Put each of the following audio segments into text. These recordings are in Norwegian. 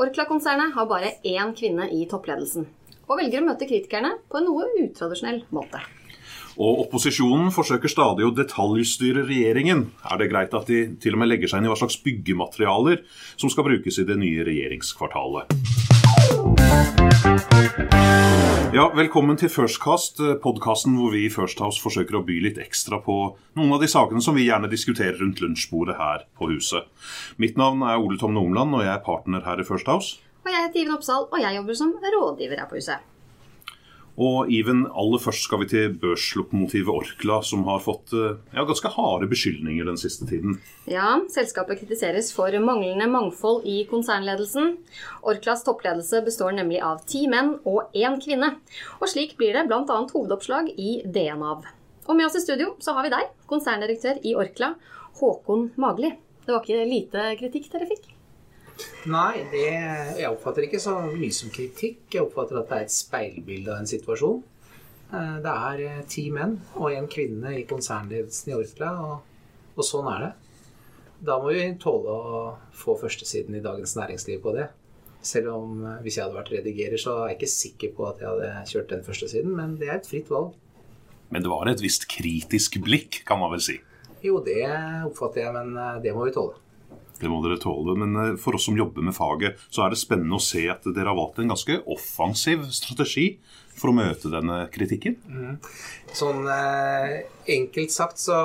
Orkla-konsernet har bare én kvinne i toppledelsen, og velger å møte kritikerne på en noe utradisjonell måte. Og opposisjonen forsøker stadig å detaljstyre regjeringen. Er det greit at de til og med legger seg inn i hva slags byggematerialer som skal brukes i det nye regjeringskvartalet? Ja, Velkommen til Firstcast, podkasten hvor vi i First House forsøker å by litt ekstra på noen av de sakene som vi gjerne diskuterer rundt lunsjbordet her på huset. Mitt navn er Ole Tom Nomland, og jeg er partner her i First House. Og jeg heter Iven Oppsal, og jeg jobber som rådgiver her på huset. Og Even, aller først skal vi til børslokomotivet Orkla, som har fått eh, ja, ganske harde beskyldninger den siste tiden. Ja, selskapet kritiseres for manglende mangfold i konsernledelsen. Orklas toppledelse består nemlig av ti menn og én kvinne. Og slik blir det bl.a. hovedoppslag i DNAV. Og med oss i studio så har vi deg, konserndirektør i Orkla, Håkon Magli. Det var ikke lite kritikk dere fikk? Nei, det, jeg oppfatter ikke så mye som kritikk. Jeg oppfatter at det er et speilbilde av en situasjon. Eh, det er eh, ti menn og en kvinne i konsernledelsen i Orkla, og, og, sånn er det. Da må vi tåle å få førstesiden i Dagens Næringsliv på det. Selv om eh, hvis jeg hadde vært redigerer, så er jeg ikke sikker på at jeg hadde kjørt den førstesiden, men det er et fritt valg. Men det var et visst kritisk blikk, kan man vel si? Jo, det oppfatter jeg, men det må vi tåle. Det må dere tåle. Men eh, for oss som jobber med faget, så er det spennende å se at dere har valgt en ganske offensiv strategi for å møte denne kritikken. Mm. Sånn eh, enkelt sagt så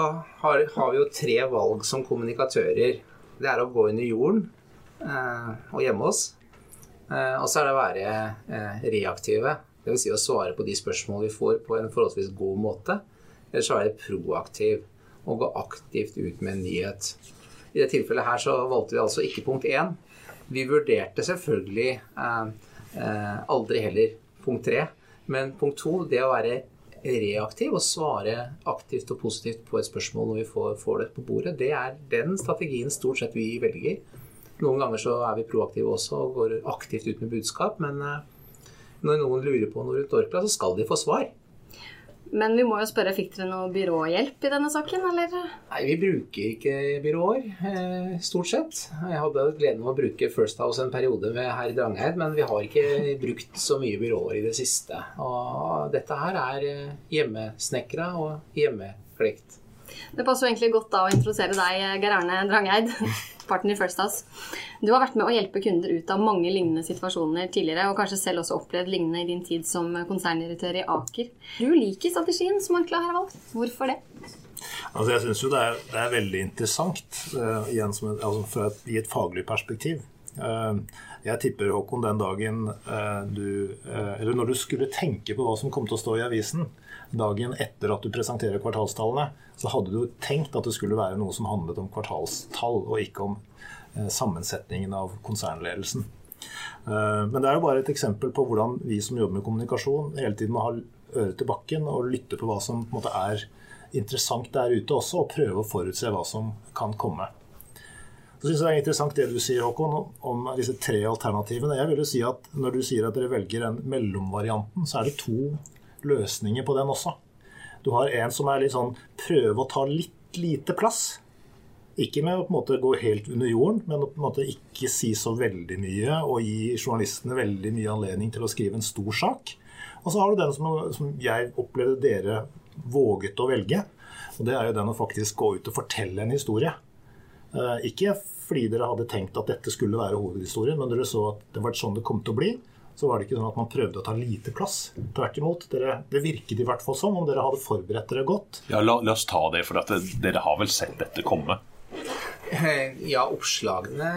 har, har, vi jo tre valg som kommunikatører. Det er å gå under jorden eh, og gjemme oss. Eh, og så er det å være eh, reaktive. Dvs. Si å svare på de spørsmål vi får på en forholdsvis god måte. Eller så er det proaktiv Å gå aktivt ut med en nyhet. I det tilfellet her så valgte vi altså ikke punkt én. Vi vurderte selvfølgelig eh, eh, aldri heller punkt tre. Men punkt to, det å være reaktiv og svare aktivt og positivt på et spørsmål når vi får, får det på bordet, det er den strategien stort sett vi velger. Noen ganger så er vi proaktive også og går aktivt ut med budskap. Men eh, når noen lurer på noe rundt Orkla, så skal de få svar. Men vi må jo spørre, fikk dere noe byråhjelp i denne saken, eller? Nei, vi bruker ikke byråer, eh, stort sett. Jeg hadde gleden av å bruke First House en periode med herr Drangheid, men vi har ikke brukt så mye byråer i det siste. Og dette her er eh, hjemmesnekra og hjemmeklekt. Det passer jo egentlig godt da å introdusere deg, Geir Arne Drangheid partner First House. Du har vært med å hjelpe kunder ut av mange lignende situasjoner tidligere, og kanskje selv også opplevd lignende i din tid som konserndirektør i Aker. Du liker strategien som Ankla har valgt. Hvorfor det? Altså jeg syns jo det er, det er, veldig interessant, uh, igjen et, altså et, i et faglig perspektiv. Uh, jeg tipper, Håkon, den dagen uh, du Eller når du skulle tenke på hva som kom til å stå i avisen dagen etter at du presenterer kvartalstallene, så hadde du tenkt at det skulle være noe som handlet om kvartalstall, og ikke om eh, sammensetningen av konsernledelsen. Eh, men det er jo bare et eksempel på hvordan vi som jobber med kommunikasjon, hele tiden må ha øret til bakken og lytte på hva som på måte, er interessant der ute også, og prøve å forutse hva som kan komme. Så synes jeg Det er interessant det du sier Håkon, om disse tre alternativene. Jeg vil jo si at Når du sier at dere velger den mellomvarianten, så er det to løsninger på den også. Du har en som er litt sånn prøve å ta litt lite plass. Ikke med å på en måte gå helt under jorden, men å på en måte ikke si så veldig mye og gi journalistene veldig mye anledning til å skrive en stor sak. Og så har du den som, som jeg opplevde dere våget å velge. Og det er jo den å faktisk gå ut og fortelle en historie. Eh, ikke fordi dere hadde tenkt at dette skulle være hovedhistorien, men dere så at det var sånn det kom til å bli så var det ikke sånn at man prøvde å ta lite plass. Tvert imot. Dere, det virket i hvert fall som om dere hadde forberedt dere godt. Ja, la, la oss ta det, for det, dere har vel sett dette komme? Eh, ja, oppslagene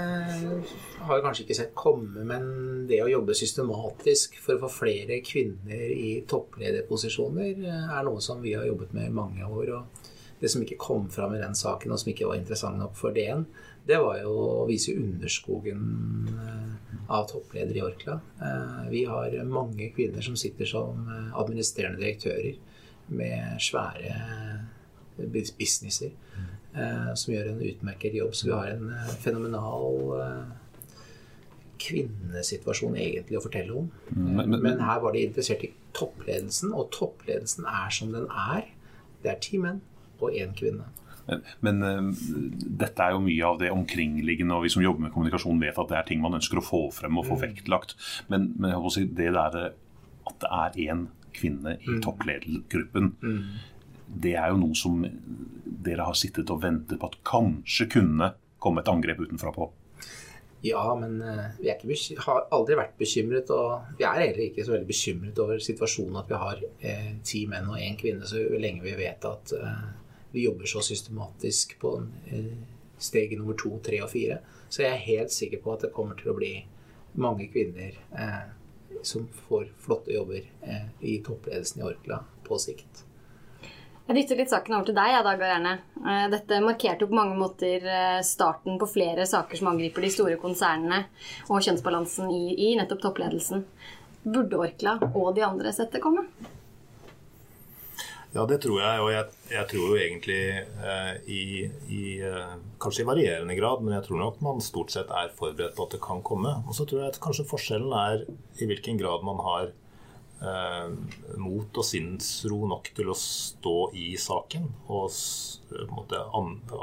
har kanskje ikke sett komme, men det å jobbe systematisk for å få flere kvinner i topplederposisjoner eh, er noe som vi har jobbet med i mange år. og Det som ikke kom fram i den saken, og som ikke var interessant nok for DN, det var jo å vise underskogen eh, av toppledere i Orkla. Eh, vi har mange kvinner som sitter som eh, administrerende direktører med svære businesser som gjør en utmerket jobb. Så vi har en fenomenal kvinnesituasjon egentlig å fortelle om. Mm, men, men, men, her var de interessert i toppledelsen, og toppledelsen er som den er. Det er ti menn og én kvinne. Men, men uh, dette er jo mye av det omkringliggende, og vi som jobber med kommunikasjon vet at det er ting man ønsker å få frem og få mm. vektlagt. Men, men si, det der at det er én kvinne i mm. toppledergruppen, mm. det er jo noe som dere har sittet og ventet på at kanskje kunne komme et angrep utenfra på. Ja, men uh, vi har aldri vært bekymret. Og vi er heller ikke så veldig bekymret over situasjonen at vi har uh, ti menn og én kvinne, så lenge vi vet at uh, vi jobber så systematisk på steg nummer to, tre og fire. Så jeg er helt sikker på at det kommer til å bli mange kvinner som får flotte jobber i toppledelsen i Orkla på sikt. Jeg dytter litt saken over til deg, ja, Dag Arne. Eh, dette markerte jo på mange måter eh, starten på flere saker som angriper de store konsernene og kjønnsbalansen i, i nettopp toppledelsen. Burde Orkla og de andre sett komme? Ja, det tror jeg. Og jeg, jeg tror jo egentlig eh, i, i eh, Kanskje i varierende grad, men jeg tror nok man stort sett er forberedt på at det kan komme. Og så tror jeg at kanskje forskjellen er i hvilken grad man har eh, mot og sinnsro nok til å stå i saken og måtte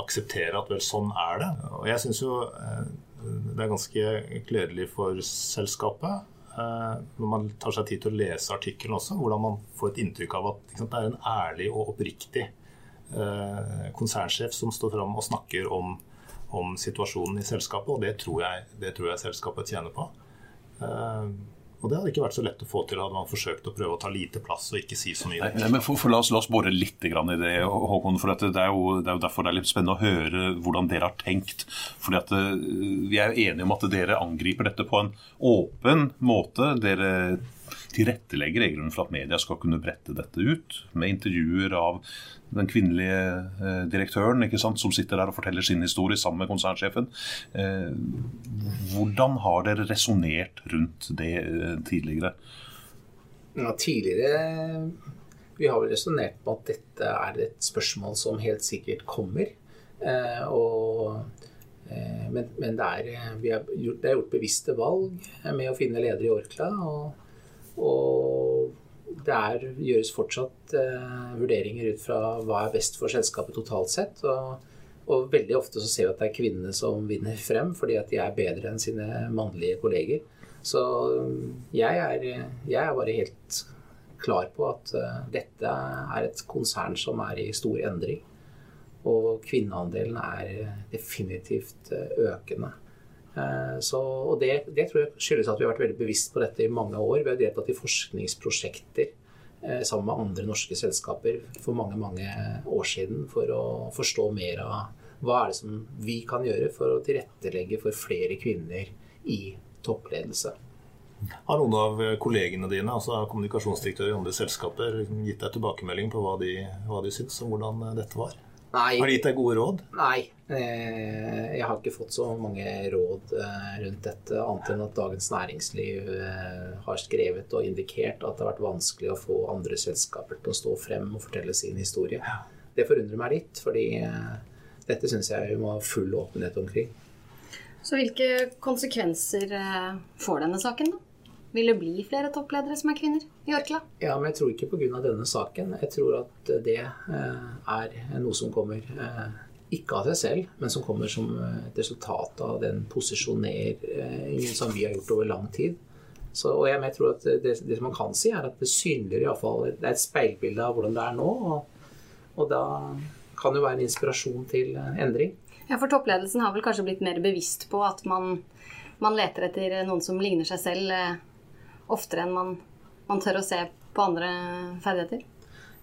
akseptere at vel, sånn er det. Og jeg syns jo eh, det er ganske gledelig for selskapet. Eh, når man tar seg tid til å lese artikkelen også, hvordan man får et inntrykk av at sant, det er en ærlig og oppriktig eh, konsernsjef som står fram og snakker om, om, situasjonen i selskapet, og det tror jeg, det tror jeg selskapet tjener på. Og det hadde ikke vært så lett å få til hadde man forsøkt å prøve å ta lite plass og ikke si så mye. Nei, men for, for la, oss, la, oss, bore litt i det, Håkon. for det er, jo, det er, jo, derfor det er litt spennende å høre hvordan dere har tenkt. Fordi at eh, Vi er jo enige om at dere angriper dette på en åpen måte. Dere tilrettelegger reglene for at media skal kunne brette dette ut, med intervjuer av den kvinnelige eh, direktøren ikke sant, som sitter der og forteller sin historie sammen med konsernsjefen. Eh, hvordan har dere resonnert rundt det eh, tidligere? Ja, tidligere Vi har vel resonnert på at dette er et spørsmål som helt sikkert kommer. og men, men det, er, gjort, det, er, gjort, bevisste valg med å finne leder i Orkla. Og, og det er, gjøres fortsatt eh, vurderinger ut fra hva er best for selskapet totalt sett. Og, og, veldig ofte så ser vi at det er kvinnene som vinner frem fordi at de er bedre enn sine mannlige kolleger. Så jeg er, jeg er bare helt klar på at uh, dette er et konsern som er i stor endring. Og kvinneandelen er definitivt uh, økende. Eh, så, og det, det, tror jeg skyldes at vi har vært veldig bevisst på dette i mange år. Vi har deltatt i forskningsprosjekter eh, sammen med andre norske selskaper for mange mange år siden for å forstå mer av hva er det som vi kan gjøre for å tilrettelegge for flere kvinner i toppledelse. Har noen av kollegene dine, altså kommunikasjonsdirektører i andre selskaper, gitt deg tilbakemelding på hva de, hva de syns om hvordan dette var? Nei. Har de gitt deg gode råd? Nei. Eh, jeg har ikke fått så mange råd eh, rundt dette, annet enn at Dagens Næringsliv eh, har skrevet og indikert at det har vært vanskelig å få andre selskaper til å stå frem og fortelle sin historie. Det forundrer meg litt, fordi dette syns jeg vi må ha full åpenhet omkring. Så hvilke konsekvenser får denne saken, da? Vil det bli flere toppledere som er kvinner i Orkla? Ja, men jeg tror ikke pga. denne saken. Jeg tror at det eh, er noe som kommer eh, ikke av seg selv, men som kommer som et resultat av den posisjoneringen som vi har gjort over lang tid. Så, og jeg, jeg, tror at det, det, man kan si, er at det synliggjør iallfall Det er et speilbilde av hvordan det er nå. Og, og da kan det jo være en inspirasjon til endring. Ja, For toppledelsen har vel kanskje blitt mer bevisst på at man, man leter etter noen som ligner seg selv eh, oftere enn man, man tør å se på andre ferdigheter?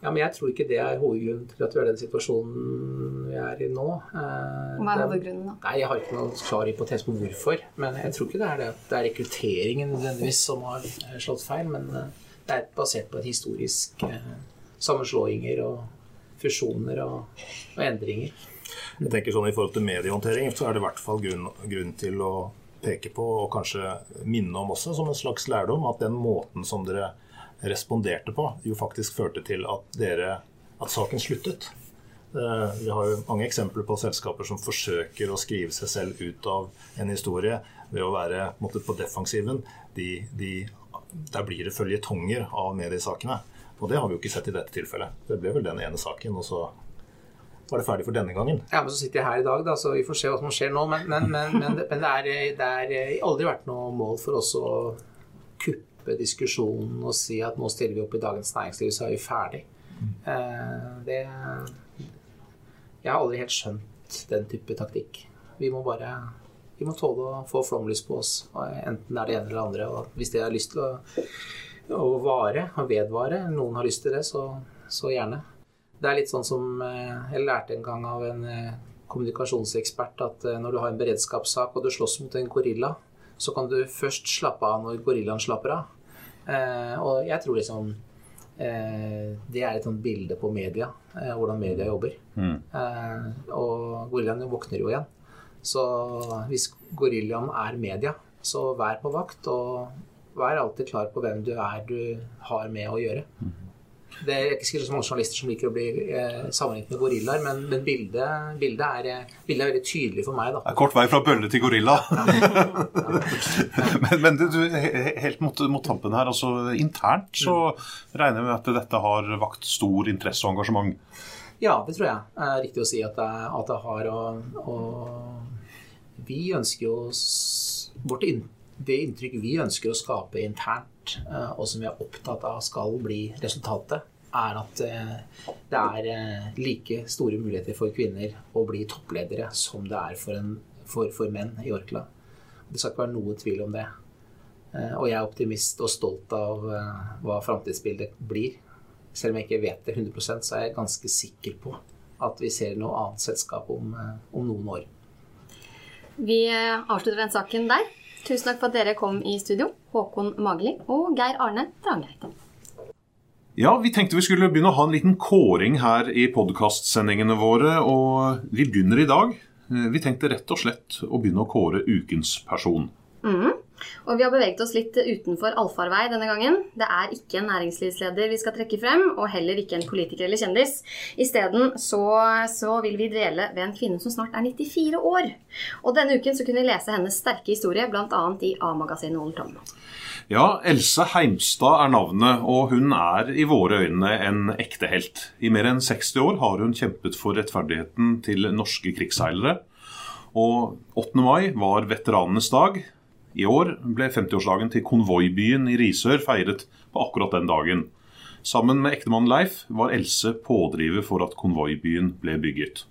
Ja, men jeg tror ikke det er hovedgrunnen til at vi er i den situasjonen vi er i nå. Eh, Hva er hovedgrunnen da? Nei, Jeg har ikke noen klar hypotese på hvorfor. Men jeg tror ikke det er det at det er rekrutteringen nødvendigvis som har eh, slått feil. Men eh, det er basert på et historisk sammenslåinger og fusjoner og, og endringer. Jeg tenker sånn I forhold til mediehåndtering så er det i hvert fall grunn, grunn til å peke på, og kanskje minne om også, som en slags lærdom, at den måten som dere responderte på, jo faktisk førte til at, dere, at saken sluttet. Eh, vi har jo mange eksempler på selskaper som forsøker å skrive seg selv ut av en historie ved å være måtte, på defensiven. De, de, der blir det følgetonger av mediesakene. Og det har vi jo ikke sett i dette tilfellet. Det ble vel den ene saken, og så var det ferdig for denne gangen. Ja, men så sitter jeg her i dag, da, så vi får se hva som skjer nå. Men, men, men, men, det, er aldri vært noe mål for oss å kuppe diskusjonen og si at nå stiller vi opp i Dagens Næringsliv, så er vi ferdig. Eh, det Jeg har aldri helt skjønt den type taktikk. Vi må bare vi må tåle å få flomlys på oss, enten det er det ene eller det andre. Og hvis det har lyst til å, å vare og vedvare, noen har lyst til det, så, så gjerne. Det er litt sånn som eh, jeg lærte en gang av en eh, kommunikasjonsekspert at eh, når du har en beredskapssak og du slåss mot en gorilla, så kan du først slappe av når gorillaen slapper av. Og jeg tror liksom det er et sånt bilde på media, hvordan media jobber. Mm. Og gorillaen våkner jo igjen. Så hvis gorillaen er media, så vær på vakt, og vær alltid klar på hvem du er du har med å gjøre. Mm. Det er ikke så mange journalister som liker å bli eh, sammenlignet med gorillaer, men, men bildet, bildet, er, eh, bildet, er, veldig tydelig for meg. Da. Det er kort vei fra bølle til gorilla. men, men du, helt mot, mot, tampen her, altså internt så regner jeg med at dette har vakt stor interesse og engasjement? Ja, det tror jeg det er riktig å si at det, at det har. Og, og vi ønsker jo vårt Det inntrykk vi ønsker å skape internt, eh, og som vi er opptatt av skal bli resultatet, er at eh, det er eh, like store muligheter for kvinner å bli toppledere som det er for, en, for, for menn i Orkla. Det skal ikke være noe tvil om det. Og jeg er optimist og stolt av hva framtidsbildet blir. Selv om jeg ikke vet det 100% så er jeg ganske sikker på at vi ser noe annet selskap om, om noen år. Vi avslutter den saken der. Tusen takk for at dere kom i studio, Håkon Magli og Geir Arne Drangeid. Ja, vi tenkte vi skulle begynne å ha en liten kåring her i podkastsendingene våre. Og vi begynner i dag. Eh, vi tenkte rett og slett å begynne å kåre ukens person. Mm. Og vi har beveget oss litt utenfor allfarvei denne gangen. Det er ikke en næringslivsleder vi skal trekke frem, og heller ikke en politiker eller kjendis. Isteden så, så vil vi dvele ved en kvinne som snart er 94 år. Og denne uken så kunne vi lese hennes sterke historie, bl.a. i A-magasinet Ole Tom. Ja, Else Heimstad er navnet, og hun er i våre øyne en ekte helt. I mer enn 60 år har hun kjempet for rettferdigheten til norske krigsseilere. Og 8. mai var veteranenes dag. I år ble 50-årsdagen til konvoibyen i Risør feiret på akkurat den dagen. Sammen med ektemannen Leif var Else pådriver for at konvoibyen ble bygget.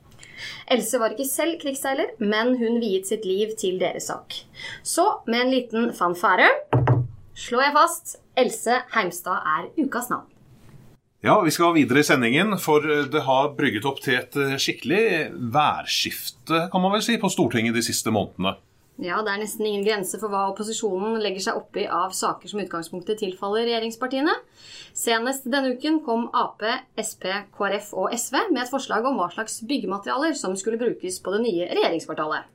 Else var ikke selv krigsseiler, men hun viet sitt liv til deres sak. Så med en liten fanfare slår jeg fast Else Heimstad er ukas navn. Ja, vi skal videre i sendingen, for det har brygget opp til et skikkelig værskifte, kan man vel si, på Stortinget de siste månedene. Ja, det er nesten ingen grense for hva opposisjonen legger seg oppi av saker som utgangspunktet tilfaller regjeringspartiene. Senest denne uken kom Ap, Sp, KrF og SV med et forslag om hva slags byggematerialer som skulle brukes på det nye regjeringskvartalet.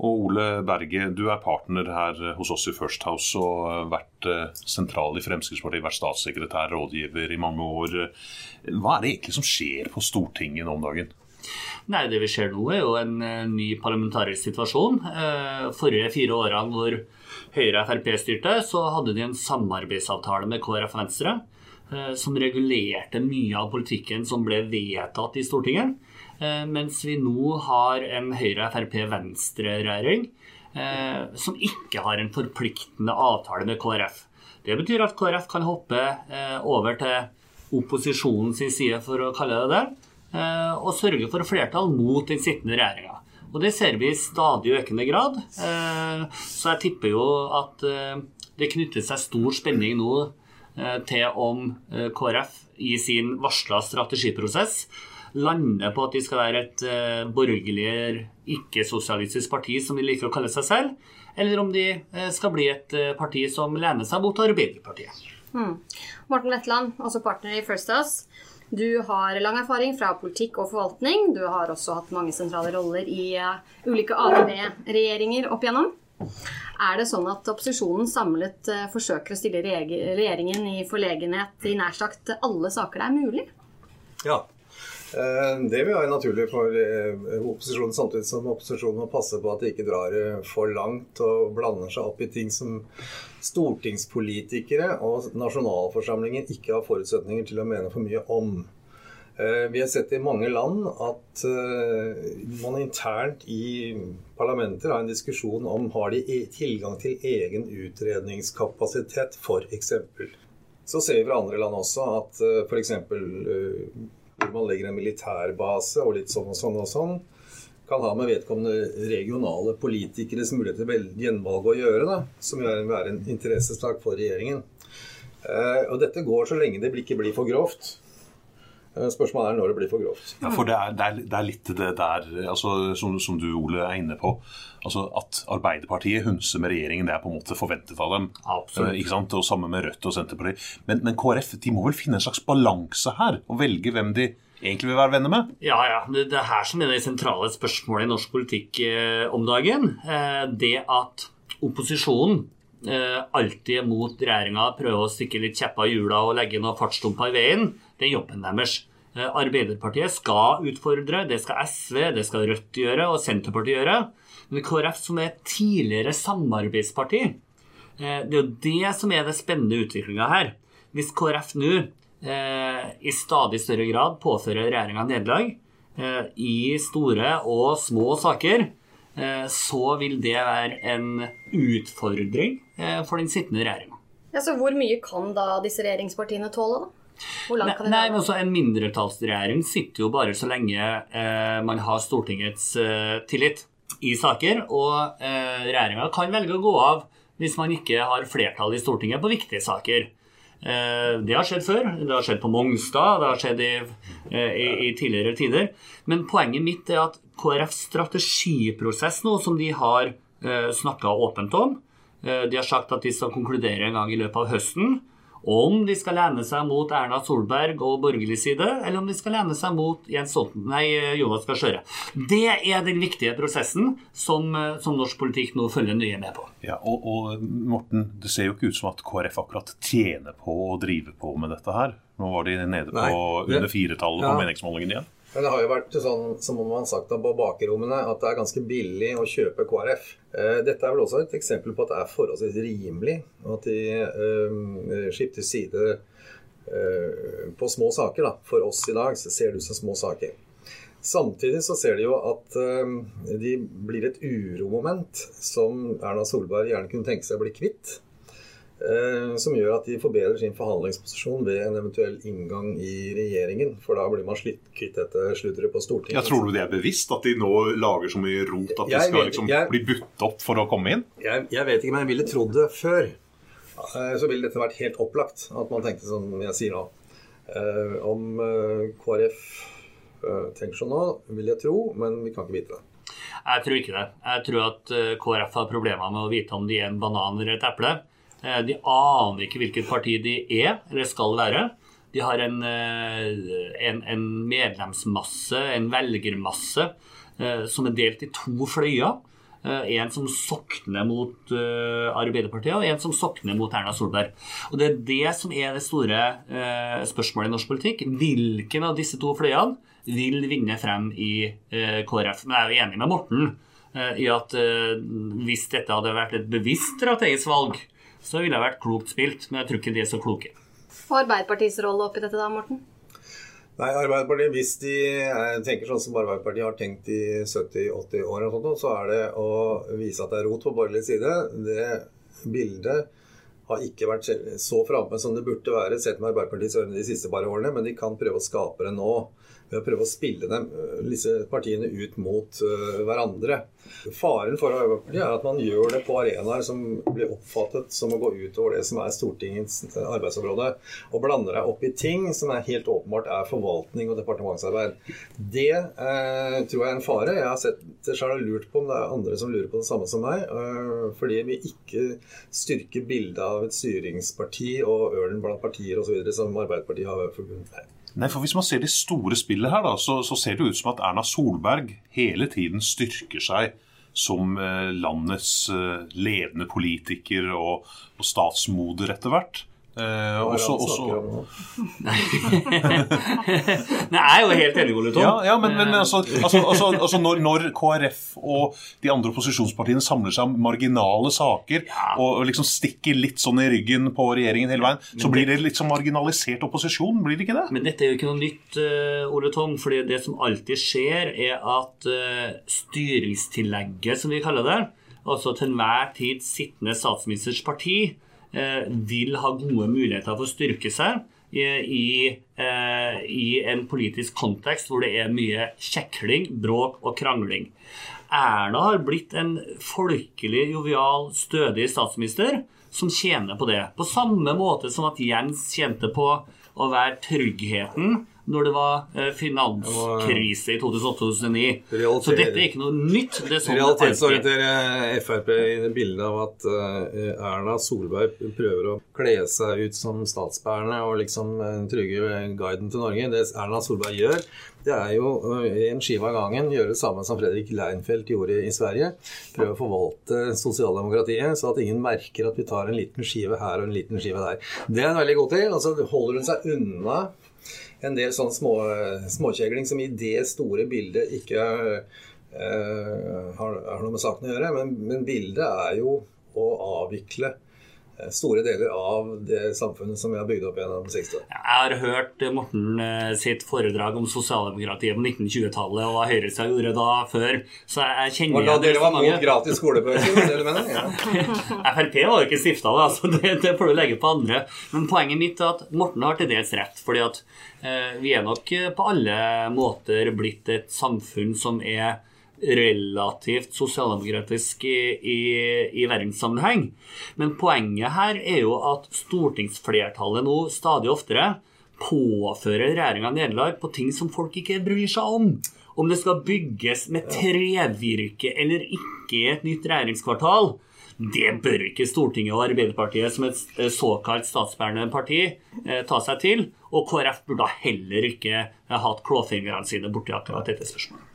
Og Ole Berge, du er partner her hos oss i First House og vært eh, sentral i Fremskrittspartiet, vært statssekretær, rådgiver i mange år. Hva er det egentlig som skjer på Stortinget nå om dagen? Nei, Det vi ser nå, er jo en eh, ny parlamentarisk situasjon. Eh, forrige fire årene hvor Høyre og Frp styrte, så hadde de en samarbeidsavtale med KrF og Venstre som regulerte mye av politikken som ble vedtatt i Stortinget. Eh, mens vi nå har en Høyre-Frp-Venstre-regjering eh, som ikke har en forpliktende avtale med KrF. Det betyr at KrF kan hoppe eh, over til opposisjonens side, for å kalle det det, og sørge for flertall mot den sittende regjeringa. Og det ser vi i stadig økende grad. Så jeg tipper jo at det knytter seg stor spenning nå til om KrF i sin varsla strategiprosess lander på at de skal være et borgerlig, ikke-sosialistisk parti, som de liker å kalle seg selv, eller om de skal bli et parti som lener seg mot Arbeiderpartiet. Hmm. Morten Letland, også partner i First House. Du har lang erfaring fra politikk og forvaltning. Du har også hatt mange sentrale roller i ulike Ap-regjeringer opp igjennom. Er det sånn at opposisjonen samlet forsøker å stille regjeringen i forlegenhet i nær sagt alle saker det er mulig? Ja, Eh, det vil være naturlig for eh, opposisjonen, samtidig som opposisjonen må passe på at de ikke drar for langt og blander seg opp i ting som stortingspolitikere og nasjonalforsamlingen ikke har forutsetninger til å mene for mye om. Eh, vi har sett i mange land at eh, man internt i parlamenter har en diskusjon om har de e- tilgang til egen utredningskapasitet, f.eks. Så ser vi fra andre land også at f.eks. hvor man legger en militærbase og litt sånn og sånn og sånn, kan ha med vedkommende regionale politikeres mulighet til gjenvalg å gjøre, da, som vil være en interessesak for regjeringen. Og dette går så lenge det ikke blir for grovt. Eh, spørsmålet er når det blir for grovt. Ja, for Det er, det er, det er litt det der altså, som, som, du Ole er inne på. Altså At Arbeiderpartiet hunser med regjeringen, det er på en måte forventet av dem. Absolutt. Eh, ikke sant? Og Sammen med Rødt og Senterpartiet. Men, men, KrF de må vel finne en slags balanse her, og velge hvem de egentlig vil være venner med? Ja, ja. Det, det er her som er det sentrale spørsmålet i norsk politikk eh, om dagen. Eh, det at opposisjonen eh, alltid mot regjeringa, prøver å stikke litt kjepper i hjula og legge noen fartsdumper i veien det er jobben deres. Eh, Arbeiderpartiet skal utfordre, det skal SV, det skal Rødt gjøre og Senterpartiet gjøre. Men KrF, som er tidligere samarbeidsparti, eh, det er jo det som er det spennende utviklinga her. Hvis KrF nå i stadig større grad påfører regjeringa nederlag i store og små saker, så vil det være en utfordring for den sittende regjeringa. Ja, så hvor mye kan da disse regjeringspartiene tåle, da? Det Nei, men også En mindretallsregjering sitter jo bare så lenge eh, man har Stortingets eh, tillit i saker. Og eh, regjeringa kan velge å gå av hvis man ikke har flertall i Stortinget på viktige saker. Eh, det har skjedd før. Det har skjedd på Mongstad, det har skjedd i, eh, i, i tidligere tider. Men poenget mitt er at KrFs strategiprosess nå, som de har eh, snakka åpent om De har sagt at de skal konkludere en gang i løpet av høsten om de skal lene seg mot Erna Solberg og borgerlig side, eller om de skal lene seg mot Jens Stolten, nei, Jonas Gahr Støre. Det er den viktige prosessen som, som, norsk politikk nå følger nøye med på. Ja, og, og, Morten, det ser jo ikke ut som at KrF akkurat tjener på å drive på med dette her. Nå var de nede på nei, det, under firetallet ja. på meningsmålingen igjen. Men det har jo vært sånn, som man har sagt på bakrommene, at det er ganske billig å kjøpe KrF. Eh, dette er vel også et eksempel på at det er forholdsvis rimelig at de uh, skifter side uh, på små saker. Da. For oss i dag så ser det ut som små saker. Samtidig så ser de jo at de blir et uromoment som Erna Solberg gjerne kunne tenke seg å bli kvitt. Eh, som gjør at de forbedrer sin forhandlingsposisjon ved en eventuell inngang i regjeringen. For da blir man slitt kvitt dette sludderet på Stortinget. Jeg tror du det er bevisst? At de nå lager så mye rot at de skal liksom jeg, bli budt opp for å komme inn? Jeg, jeg, vet ikke, men jeg ville trodd det før. Eh, så ville dette vært helt opplagt. At man tenkte som jeg sier nå. Eh, om KrF tenker sånn nå, vil jeg tro, men vi kan ikke vite det. Jeg tror ikke det. Jeg tror at KrF har problemer med å vite om de er en banan eller et eple. Eh, de aner ikke hvilket parti de er eller skal være. De har en, eh, en, en medlemsmasse, en velgermasse, eh, som er delt i to fløyer. En som sokner mot Arbeiderpartiet, og en som sokner mot Erna Solberg. Og Det er det som er det store spørsmålet i norsk politikk. Hvilken av disse to fløyene vil vinne frem i KrF? Men jeg er jo enig med Morten i at hvis dette hadde vært et bevisst strategisk valg, så ville det vært klokt spilt. Men jeg tror ikke de er så kloke. Og Arbeiderpartiets rolle oppi dette da, Morten? Nei, Arbeiderpartiet, Hvis de tenker sånn som Arbeiderpartiet har tenkt i 70-80 år, og sånt, så er det å vise at det er rot på borgerlig side. Det bildet har ikke vært så framme som det burde være sett med Arbeiderpartiets øyne de siste par årene, men de kan prøve å skape det nå ved å prøve å spille dem, øh, disse partiene ut mot uh, hverandre. Faren for Arbeiderpartiet er at man gjør det på arenaer som blir oppfattet som å gå utover det som er Stortingets arbeidsområde, og blander deg opp i ting som helt åpenbart er forvaltning og departementsarbeid. Det uh, tror jeg er en fare. Jeg har sett det og lurt på om det er andre som lurer på det samme som meg, uh, fordi vi ikke styrker bildet av et styringsparti og ørnen blant partier osv. som Arbeiderpartiet har forbundet med. Nei, for Hvis man ser det store spillet her, da, så, så, ser det ut som at Erna Solberg hele tiden styrker seg som eh, landets eh, ledende politiker og, og statsmoder etter hvert. Eh, også, også. Nei, jeg er jo helt enig, Ole Tom. ja, ja, men, men Eh, altså, altså, altså, altså når, når KrF og de andre opposisjonspartiene samler seg om marginale saker og, og liksom stikker litt sånn i ryggen på regjeringen hele veien, så blir det litt sånn marginalisert opposisjon, blir det ikke det? Men dette er jo ikke noe nytt, eh, Ole Tom. fordi det som alltid skjer, er at eh, styringstillegget, som vi kaller det, altså til enhver tid sittende statsministers parti, vil ha gode muligheter for å styrke seg i, i, eh, i en politisk kontekst hvor det er mye kjekling, bråk og krangling. Erna har blitt en folkelig, jovial, stødig statsminister som tjener på det. På samme måte som at Jens tjente på å være tryggheten når det var eh, finanskrise i 2008-2009. Så dette er ikke noe nytt. Det er sånn Realitetsorienterer Frp i det bildet av at eh, Erna Solberg prøver å kle seg ut som statsbærende og liksom eh, trygge guiden til Norge. Det Erna Solberg gjør, det er jo eh, en skive av gangen gjøre det samme som Fredrik Leinfeldt gjorde i Sverige. Prøve å forvalte sosialdemokratiet så at ingen merker at vi tar en liten skive her og en liten skive der. Det er hun veldig god til. Altså holder hun seg unna en del sånn små, småkjegling som i det store bildet ikke uh, har, har noe med saken å gjøre. Men, men bildet er jo å avvikle store deler av det samfunnet som vi har bygd opp gjennom 60 år. Jeg har hørt Morten eh, sitt foredrag om sosialdemokratiet på 1920-tallet og hva høyresida gjorde da før, så jeg kjenner Og da dere var mot gratis skolebøker, det du mener? Ja. Frp var jo ikke stifta, da, så det, det får du legge på andre. Men poenget mitt er at Morten har til dels rett. fordi at eh, vi er nok eh, på alle måter blitt et samfunn som er relativt sosialdemokratisk i, i, i verdenssammenheng. Men poenget her er jo at stortingsflertallet nå stadig oftere påfører regjeringa nederlag på ting som folk ikke bryr seg om. Om det skal bygges med trevirke eller ikke i et nytt regjeringskvartal, det bør ikke Stortinget og Arbeiderpartiet som et eh, såkalt statsbærende parti eh, ta seg til. Og KrF burde da heller ikke hatt klåfingrene sine borti akkurat dette spørsmålet.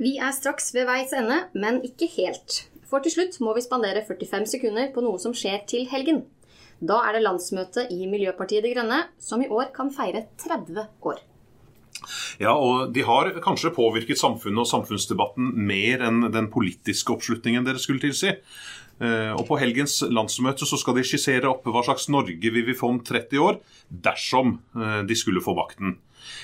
Vi er straks ved veis ende, men ikke helt. For til slutt må vi spandere 45 sekunder på noe som skjer til helgen. Da er det landsmøte i Miljøpartiet De Grønne, som i år kan feire 30 år. Ja, og de har kanskje påvirket samfunnet og samfunnsdebatten mer enn den politiske oppslutningen dere skulle tilsi. Eh, Og på helgens landsmøte så skal de skissere opp hva slags Norge vi vil få om 30 år, dersom eh, de skulle få makten.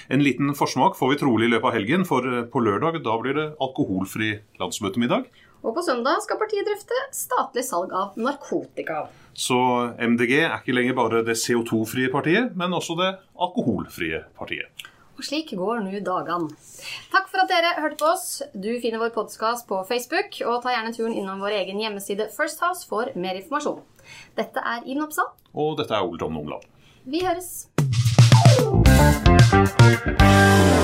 En liten forsmak får vi trolig i løpet av helgen, for eh, på lørdag da blir det alkoholfri landsmøtemiddag. Og på søndag skal partiet drøfte statlig salg av narkotika. Så MDG er ikke lenger bare det CO2-frie partiet, men også det alkoholfrie partiet. Og slik går nå dagene. Takk for at dere hørte på oss. Du finner vår podkast på Facebook, og ta gjerne turen innom vår egen hjemmeside First House for mer informasjon. Dette er Iden Oppsal. Og dette er Ole Tom Numland. Vi høres. Thank you.